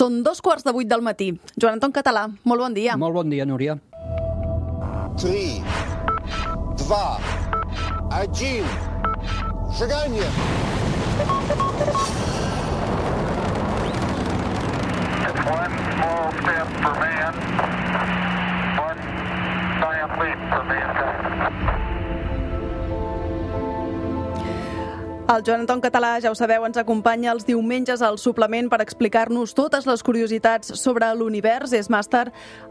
Són dos quarts de vuit del matí. Joan Anton Català, molt bon dia. Molt bon dia, Núria. 3, 2, 1, seganya! It's one small step for man, one giant leap for mankind. El Joan Anton Català, ja ho sabeu, ens acompanya els diumenges al suplement per explicar-nos totes les curiositats sobre l'univers. És màster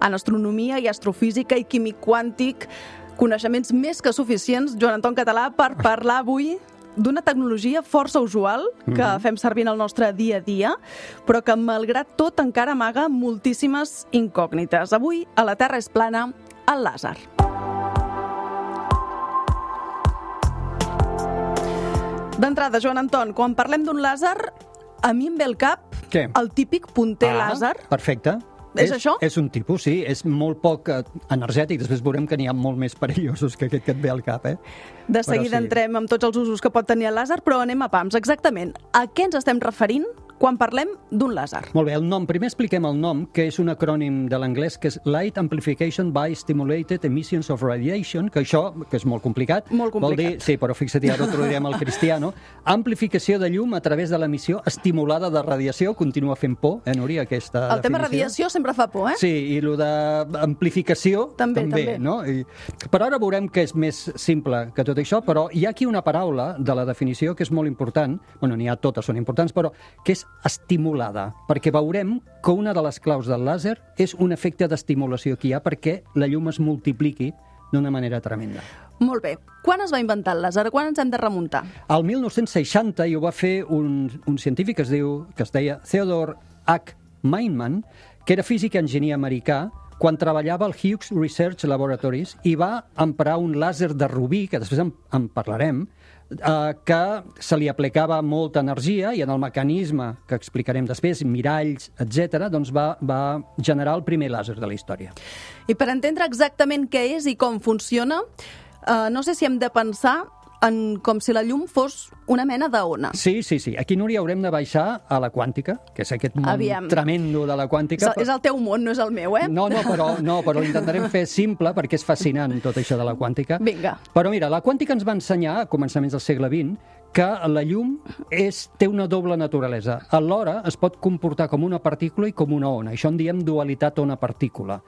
en astronomia i astrofísica i químic quàntic. Coneixements més que suficients, Joan Anton Català, per parlar avui d'una tecnologia força usual que fem servir en el nostre dia a dia, però que, malgrat tot, encara amaga moltíssimes incògnites. Avui, a la Terra és plana, el làser. D'entrada, Joan Anton, quan parlem d'un làser, a mi em ve al cap Què? el típic punter Ah, làser. Perfecte. És això? És un tipus, sí. És molt poc eh, energètic. Després veurem que n'hi ha molt més perillosos que aquest que et ve al cap, eh? De Però seguida sí. entrem amb tots els usos que pot tenir el làser, però anem a pams. Exactament, a què ens estem referint quan parlem d'un làser? Molt bé, el nom. Primer expliquem el nom, que és un acrònim de l'anglès, que és Light Amplification by Stimulated Emissions of Radiation, que això, que és molt complicat, Molt vol dir, complicat. sí, però fixa't, ara ho traduirem al cristiano, amplificació de llum a través de l'emissió estimulada de radiació, continua fent por, eh, Núria, aquesta El tema definició. radiació sempre fa por, eh? Sí, i el d'amplificació També, també. no? I, però ara veurem que és més simple que tot això, però hi ha aquí una paraula de la definició que és molt important, bueno, n'hi ha totes, són importants, però que és estimulada, perquè veurem que una de les claus del làser és un efecte d'estimulació que hi ha perquè la llum es multipliqui d'una manera tremenda. Molt bé. Quan es va inventar el làser? Quan ens hem de remuntar? Al 1960 i ho va fer un, un científic que es diu que es deia Theodore H. Meinman, que era físic i enginyer americà, quan treballava al Hughes Research Laboratories i va emprar un làser de rubí, que després en, en parlarem, eh, que se li aplicava molta energia i en el mecanisme que explicarem després, miralls, etc., doncs va, va generar el primer làser de la història. I per entendre exactament què és i com funciona, eh, no sé si hem de pensar en com si la llum fos una mena d'ona. Sí, sí, sí. Aquí, Núria, haurem de baixar a la quàntica, que és aquest món Aviam. tremendo de la És, quàntica. és el teu món, no és el meu, eh? No, no, però, no, però l'intentarem fer simple perquè és fascinant tot això de la quàntica. Vinga. Però mira, la quàntica ens va ensenyar, a començaments del segle XX, que la llum és, té una doble naturalesa. Alhora es pot comportar com una partícula i com una ona. Això en diem dualitat ona-partícula.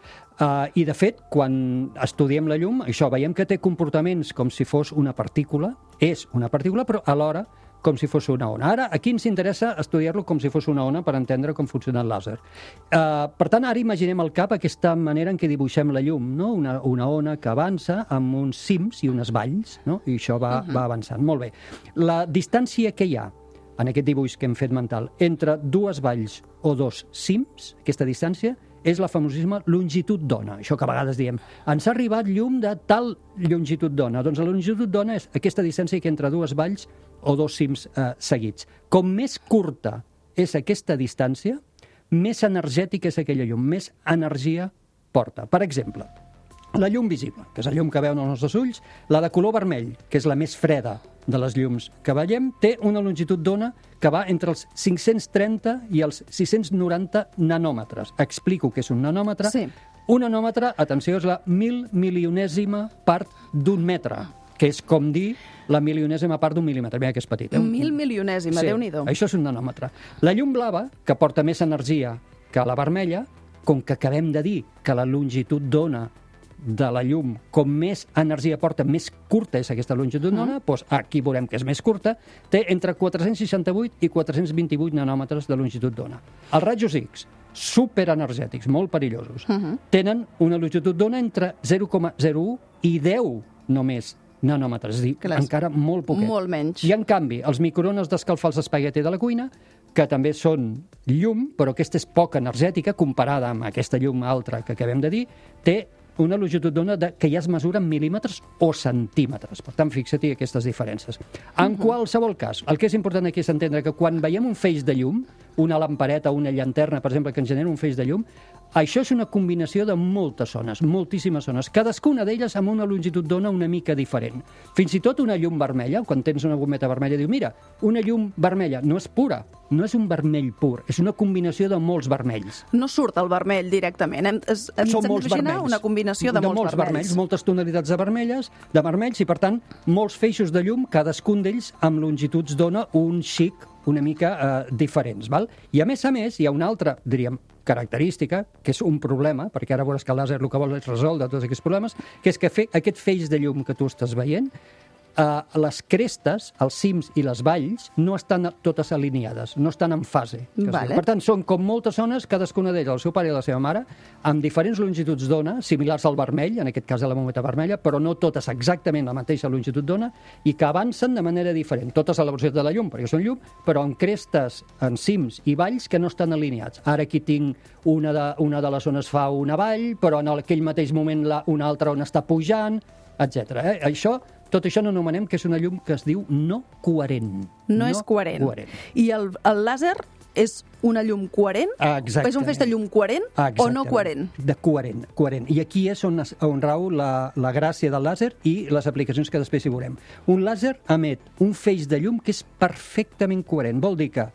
Uh, I, de fet, quan estudiem la llum, això, veiem que té comportaments com si fos una partícula, és una partícula, però alhora com si fos una ona. Ara, aquí ens interessa estudiar-lo com si fos una ona per entendre com funciona el làser. Uh, per tant, ara imaginem al cap aquesta manera en què dibuixem la llum, no? una, una ona que avança amb uns cims i unes valls, no? i això va, uh -huh. va avançant. Molt bé. La distància que hi ha en aquest dibuix que hem fet mental entre dues valls o dos cims, aquesta distància, és la famosíssima longitud d'ona. Això que a vegades diem, ens ha arribat llum de tal longitud d'ona. Doncs la longitud d'ona és aquesta distància que entre dues valls o dos cims eh, seguits. Com més curta és aquesta distància, més energètica és aquella llum, més energia porta. Per exemple, la llum visible, que és la llum que veuen els nostres ulls, la de color vermell, que és la més freda de les llums que veiem, té una longitud d'ona que va entre els 530 i els 690 nanòmetres. Explico què és un nanòmetre. Sí. Un nanòmetre, atenció, és la mil milionèsima part d'un metre, que és com dir la milionèsima part d'un mil·límetre. Mira que és petit. Eh? Un- Mil milionèsima, Déu-n'hi-do. això és un nanòmetre. La llum blava, que porta més energia que la vermella, com que acabem de dir que la longitud d'ona de la llum, com més energia porta, més curta és aquesta longitud d'ona, doncs aquí veurem que és més curta, té entre 468 i 428 nanòmetres de longitud d'ona. Els rajos X, superenergètics, molt perillosos, tenen una longitud d'ona entre 0,01 i 10 només nanòmetres, és dir, Clar, encara molt poquet. molt menys. I en canvi, els microones d'escalfar els espagueti de la cuina, que també són llum, però aquesta és poc energètica comparada amb aquesta llum altra que acabem de dir, té una longitud d'ona que ja es mesura en mil·límetres o centímetres. Per tant, fixa-t'hi aquestes diferències. En qualsevol cas, el que és important aquí és entendre que quan veiem un feix de llum, una lampareta o una llanterna, per exemple, que ens genera un feix de llum, Això és una combinació de moltes zones, moltíssimes zones, cadascuna d'elles amb una longitud d'ona una mica diferent. Fins i tot una llum vermella, quan tens una gometa vermella, diu, mira, una llum vermella no és pura, no és un vermell pur, és una combinació de molts vermells. No surt el vermell directament. Hem, es, ens Són hem molts vermells. una combinació de, molts, vermells. moltes tonalitats de vermelles, de vermells i, per tant, molts feixos de llum, cadascun d'ells amb longituds d'ona un xic una mica eh, diferents. Val? I, a més a més, hi ha una altra, diríem, característica, que és un problema, perquè ara veuràs que el làser el que vol és resoldre tots aquests problemes, que és que fe, aquest feix de llum que tu estàs veient, eh, les crestes, els cims i les valls no estan totes alineades, no estan en fase. Vale. Per tant, són com moltes zones, cadascuna d'elles, el seu pare i la seva mare, amb diferents longituds d'ona, similars al vermell, en aquest cas a la mometa vermella, però no totes exactament la mateixa longitud d'ona, i que avancen de manera diferent, totes a la velocitat de la llum, perquè són llum, però amb crestes, en cims i valls que no estan alineats. Ara aquí tinc una de, una de les zones fa una vall, però en aquell mateix moment la, una altra on està pujant, etc. Eh? Això, tot això n'anomenem que és una llum que es diu no coherent. No, és coherent. coherent. I el, el làser és una llum coherent? Exactament. És un feix de llum coherent o no Exactament. coherent? De coherent, coherent. I aquí és on, es- on rau la, la gràcia del làser i les aplicacions que després hi veurem. Un làser emet un feix de llum que és perfectament coherent. Vol dir que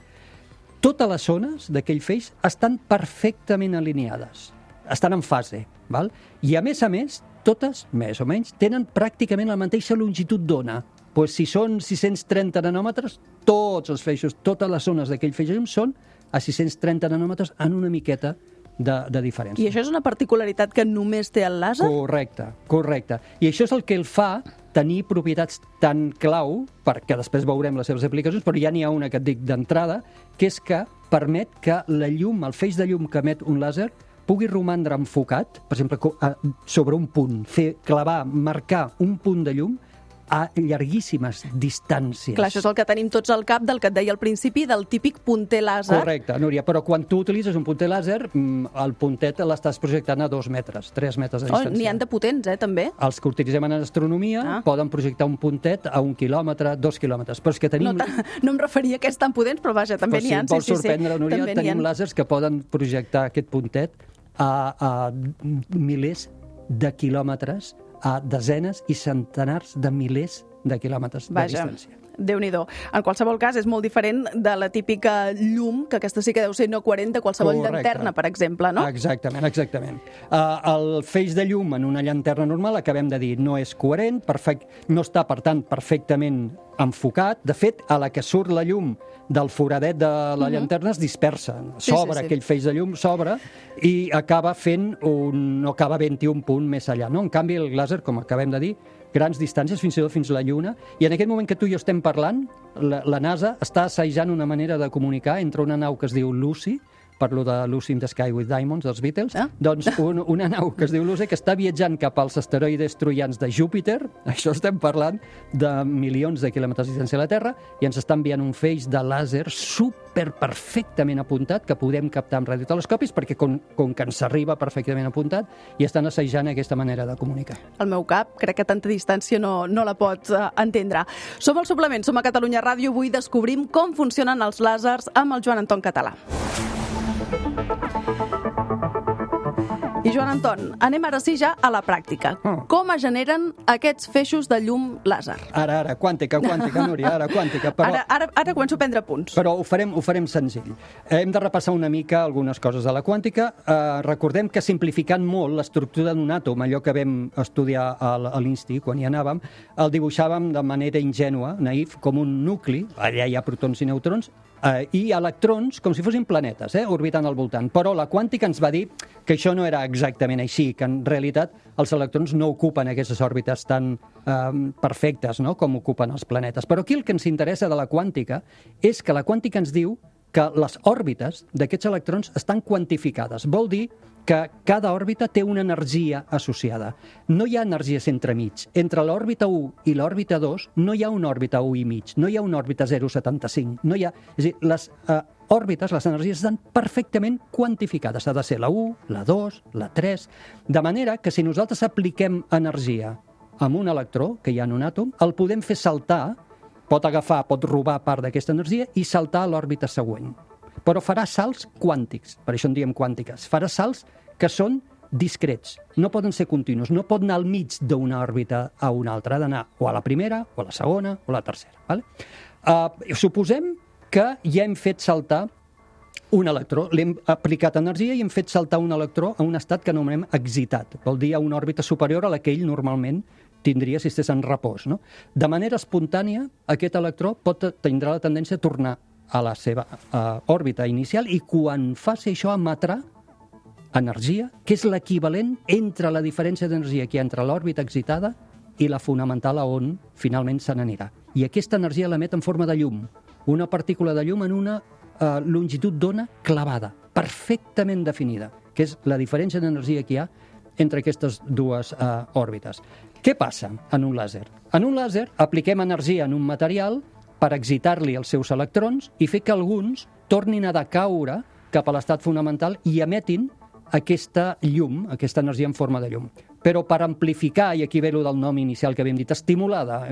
totes les zones d'aquell feix estan perfectament alineades, estan en fase. Val? I a més a més, totes, més o menys, tenen pràcticament la mateixa longitud d'ona. Pues si són 630 nanòmetres, tots els feixos, totes les zones d'aquell feix són a 630 nanòmetres en una miqueta de, de diferència. I això és una particularitat que només té el làser? Correcte, correcte. I això és el que el fa tenir propietats tan clau, perquè després veurem les seves aplicacions, però ja n'hi ha una que et dic d'entrada, que és que permet que la llum, el feix de llum que emet un làser, pugui romandre enfocat, per exemple, sobre un punt, fer clavar, marcar un punt de llum a llarguíssimes distàncies. Clar, això és el que tenim tots al cap del que et deia al principi, del típic punter làser. Correcte, Núria, però quan tu utilitzes un punter làser, mm, el puntet l'estàs projectant a dos metres, tres metres de Oh, distància. N'hi han de potents, eh, també. Els que utilitzem en astronomia Ah. poden projectar un puntet a un quilòmetre, dos quilòmetres. Però és que tenim... No, no em referia a aquests tan potents, però vaja, també n'hi si ha. et vols sorprendre, Núria, també n'hi tenim làsers que poden projectar aquest puntet a, a milers de quilòmetres, a desenes i centenars de milers de quilòmetres Vaja, de distància. Déu nhi En qualsevol cas, és molt diferent de la típica llum, que aquesta sí que deu ser no coherent de qualsevol Correcte. llanterna, per exemple, no? Exactament, exactament. Uh, el feix de llum en una llanterna normal, acabem de dir, no és coherent, perfect, no està, per tant, perfectament enfocat. De fet, a la que surt la llum del foradet de la llanterna es dispersa. Mhm. Sí, S'obre sí, sí. aquell feix de llum, s'obre i acaba fent un... no acaba 21 punt més allà. No? En canvi, el làser, com acabem de dir, grans distàncies, fins i tot fins a la Lluna, i en aquest moment que tu i jo estem parlant, la, la NASA està assajant una manera de comunicar entre una nau que es diu Lucy, per lo de Lucy in the Sky with Diamonds, dels Beatles, Ah. doncs un, una nau que es diu Lucy que està viatjant cap als asteroides troians de Júpiter, això estem parlant de milions de quilòmetres de distància a la Terra, i ens està enviant un feix de làser super perfectament apuntat que podem captar amb radiotelescopis perquè com, com que ens arriba perfectament apuntat i estan assajant aquesta manera de comunicar. El meu cap, crec que tanta distància no, no la pot uh, entendre. Som el suplement, som a Catalunya Ràdio, avui descobrim com funcionen els làsers amb el Joan Anton Català. I Joan Anton, anem ara sí ja a la pràctica. Ah. Com es generen aquests feixos de llum làser? Ara, ara, quàntica, quàntica, Núria, ara, quàntica. Però... Ara, ara, ara començo a prendre punts. Però ho farem, ho farem senzill. Eh, Hem de repassar una mica algunes coses de la quàntica. Eh, recordem que simplificant molt l'estructura d'un àtom, allò que vam estudiar a l'Insti quan hi anàvem, el dibuixàvem de manera ingènua, naïf, com un nucli, allà hi ha protons i neutrons, eh, i electrons com si fossin planetes, eh, orbitant al voltant. Però la quàntica ens va dir que això no era exactament així, que en realitat els electrons no ocupen aquestes òrbites tan eh, perfectes no? com ocupen els planetes. Però aquí el que ens interessa de la quàntica és que la quàntica ens diu que les òrbites d'aquests electrons estan quantificades. Vol dir que cada òrbita té una energia associada. No hi ha energies entremig. Entre l'òrbita 1 i l'òrbita 2 no hi ha una òrbita 1 i mig, no hi ha una òrbita 0,75. No hi ha... És a dir, les eh, òrbites, les energies estan perfectament quantificades. Ha de ser la 1, la 2, la 3... De manera que si nosaltres apliquem energia amb un electró, que hi ha en un àtom, el podem fer saltar, pot agafar, pot robar part d'aquesta energia i saltar a l'òrbita següent però farà salts quàntics, per això en diem quàntiques. Farà salts que són discrets, no poden ser continus, no pot anar al mig d'una òrbita a una altra, ha d'anar o a la primera, o a la segona, o a la tercera. Vale? Uh, suposem que ja hem fet saltar un electró, li hem aplicat energia i hem fet saltar un electró a un estat que anomenem excitat, vol dir a una òrbita superior a la que ell normalment tindria si estés en repòs. No? De manera espontània, aquest electró pot, tindrà la tendència a tornar a la seva uh, òrbita inicial i quan faci això emetrà energia, que és l'equivalent entre la diferència d'energia que hi ha entre l'òrbita excitada i la fonamental a on finalment se n'anirà. I aquesta energia l'emet en forma de llum, una partícula de llum en una eh, longitud d'ona clavada, perfectament definida, que és la diferència d'energia que hi ha entre aquestes dues eh, òrbites. Què passa en un làser? En un làser apliquem energia en un material per excitar-li els seus electrons i fer que alguns tornin a decaure cap a l'estat fonamental i emetin aquesta llum, aquesta energia en forma de llum. Però per amplificar, i aquí ve lo del nom inicial que havíem dit, estimulada,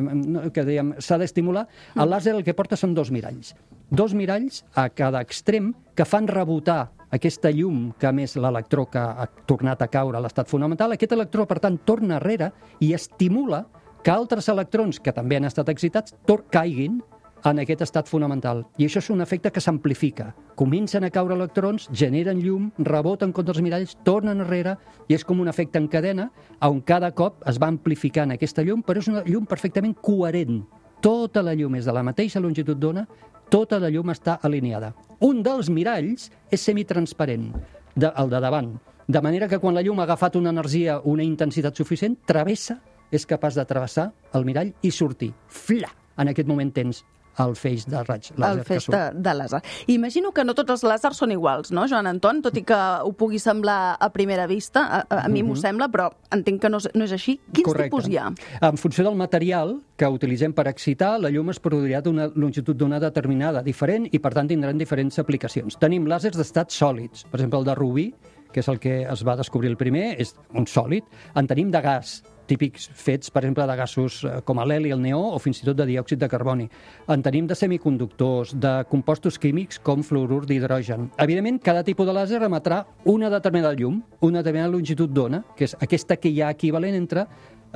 que dèiem, s'ha d'estimular, el làser el que porta són dos miralls. Dos miralls a cada extrem que fan rebotar aquesta llum que més l'electró que ha tornat a caure a l'estat fonamental, aquest electró, per tant, torna enrere i estimula que altres electrons que també han estat excitats caiguin en aquest estat fonamental. I això és un efecte que s'amplifica. Comencen a caure electrons, generen llum, reboten contra els miralls, tornen enrere, i és com un efecte en cadena, on cada cop es va amplificant aquesta llum, però és una llum perfectament coherent. Tota la llum és de la mateixa longitud d'ona, tota la llum està alineada. Un dels miralls és semitransparent, de, el de davant, de manera que quan la llum ha agafat una energia, una intensitat suficient, travessa, és capaç de travessar el mirall i sortir. Fla! En aquest moment tens el feix de raig làser el feix de, de làser. Imagino que no tots els làsers són iguals, no, Joan Anton? Tot i que ho pugui semblar a primera vista, a, a, mi m'ho sembla, però entenc que no, és- no és així. Quins Correcte. tipus hi ha? En funció del material que utilitzem per excitar, la llum es produirà d'una longitud d'ona determinada, diferent, i per tant tindran diferents aplicacions. Tenim làsers d'estats sòlids, per exemple el de rubí, que és el que es va descobrir el primer, és un sòlid. En tenim de gas, típics fets, per exemple, de gasos eh, com l'heli, el neó o fins i tot de diòxid de carboni. En tenim de semiconductors, de compostos químics com fluorur d'hidrogen. Evidentment, cada tipus de làser emetrà una determinada llum, una determinada longitud d'ona, que és aquesta que hi ha equivalent entre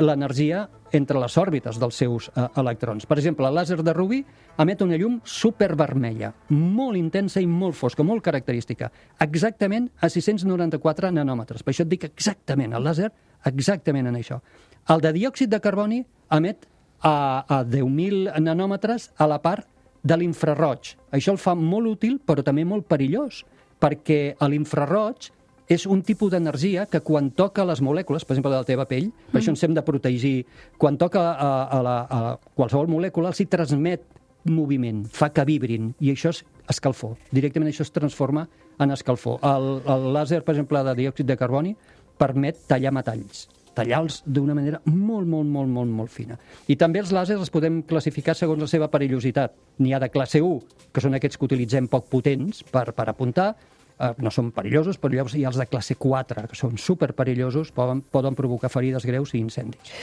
l'energia entre les òrbites dels seus eh, electrons. Per exemple, el làser de rubí emet una llum supervermella, molt intensa i molt fosca, molt característica, exactament a 694 nanòmetres. Per això et dic exactament, el làser exactament en això. El de diòxid de carboni emet a, a 10.000 nanòmetres a la part de l'infraroig. Això el fa molt útil, però també molt perillós, perquè a l'infraroig és un tipus d'energia que quan toca les molècules, per exemple, de la teva pell, per això ens hem de protegir, quan toca a, a, la, a qualsevol molècula, els hi transmet moviment, fa que vibrin, i això és escalfor. Directament això es transforma en escalfor. El, el làser, per exemple, de diòxid de carboni, permet tallar metalls tallar-los d'una manera molt, molt, molt, molt, molt fina. I també els làsers els podem classificar segons la seva perillositat. N'hi ha de classe 1, que són aquests que utilitzem poc potents per, per apuntar, eh, no són perillosos, però llavors hi ha els de classe 4, que són superperillosos, poden, poden provocar ferides greus i incendis.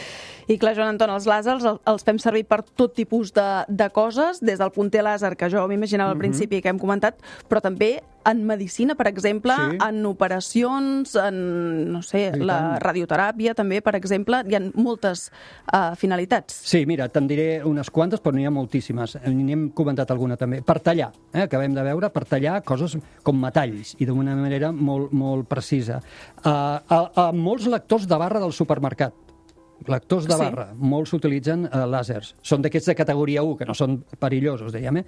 I clar, Joan Anton, els làsers el- els fem servir per tot tipus de, de coses, des del punter làser, que jo m'imaginava al principi que hem comentat, però també en medicina, per exemple, Sí. en operacions, en, no sé, I la tant. radioteràpia també, per exemple, hi ha moltes uh, finalitats. Sí, mira, te'n diré unes quantes, però n'hi ha moltíssimes. N'hem comentat alguna també. Per tallar, eh, acabem de veure, per tallar coses com metalls, i d'una manera molt, molt precisa. Uh, a, a molts lectors de barra del supermercat, lectors de Sí. barra, molts utilitzen uh, làsers. Són d'aquests de categoria 1, que no són perillosos, dèiem, eh?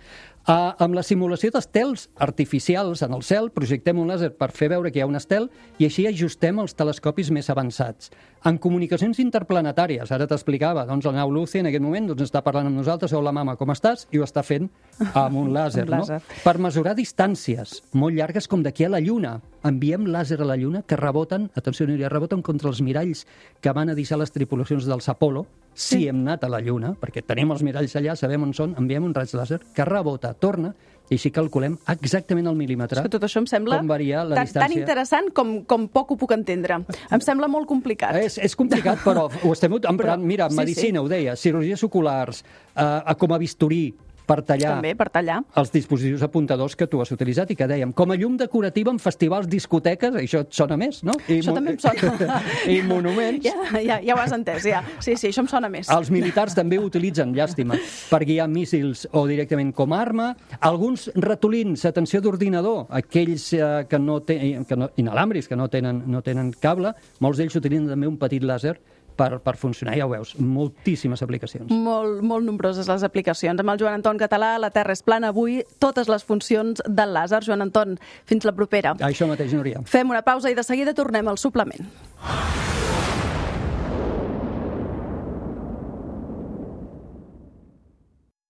Uh, amb la simulació d'estels artificials en el cel, projectem un làser per fer veure que hi ha un estel i així ajustem els telescopis més avançats. En comunicacions interplanetàries, ara t'explicava, doncs el nau Lucy en aquest moment doncs, està parlant amb nosaltres, hola mama, com estàs? I ho està fent amb un làser, Amb làser. no? Per mesurar distàncies molt llargues com d'aquí a la Lluna. Enviem làser a la Lluna que reboten, atenció, Núria, reboten contra els miralls que van a deixar les tripulacions dels Apolo, si hem anat a la Lluna, perquè tenim els miralls allà, sabem on són, enviem un raig làser que rebota, torna, i així calculem exactament el mil·límetre. És que tot això em sembla Com varia la tan, tan distància. interessant com, com poc ho puc entendre. Em sembla molt complicat. És, és complicat, però ho estem emprant. Però- Mira, sí, medicina, ho deia, cirurgies oculars, eh, com a bisturí, per tallar També, per tallar. els dispositius apuntadors que tu has utilitzat i que dèiem, com a llum decorativa en festivals, discoteques, això et sona més, no? I Això també em sona. I monuments. Ja, ja, ja ho has entès, ja. Sí, sí, això em sona més. Els militars també ho utilitzen, llàstima, per guiar míssils o directament com a arma. Alguns ratolins, atenció d'ordinador, aquells eh, que no tenen, que no, inalàmbrics, que no tenen, no tenen cable, molts d'ells utilitzen també un petit làser per, per funcionar, ja ho veus, moltíssimes aplicacions. Molt, molt nombroses les aplicacions. Amb el Joan Anton Català, la Terra és plana avui, totes les funcions del làser. Joan Anton, fins la propera. Això mateix, Núria. Fem una pausa i de seguida tornem al suplement.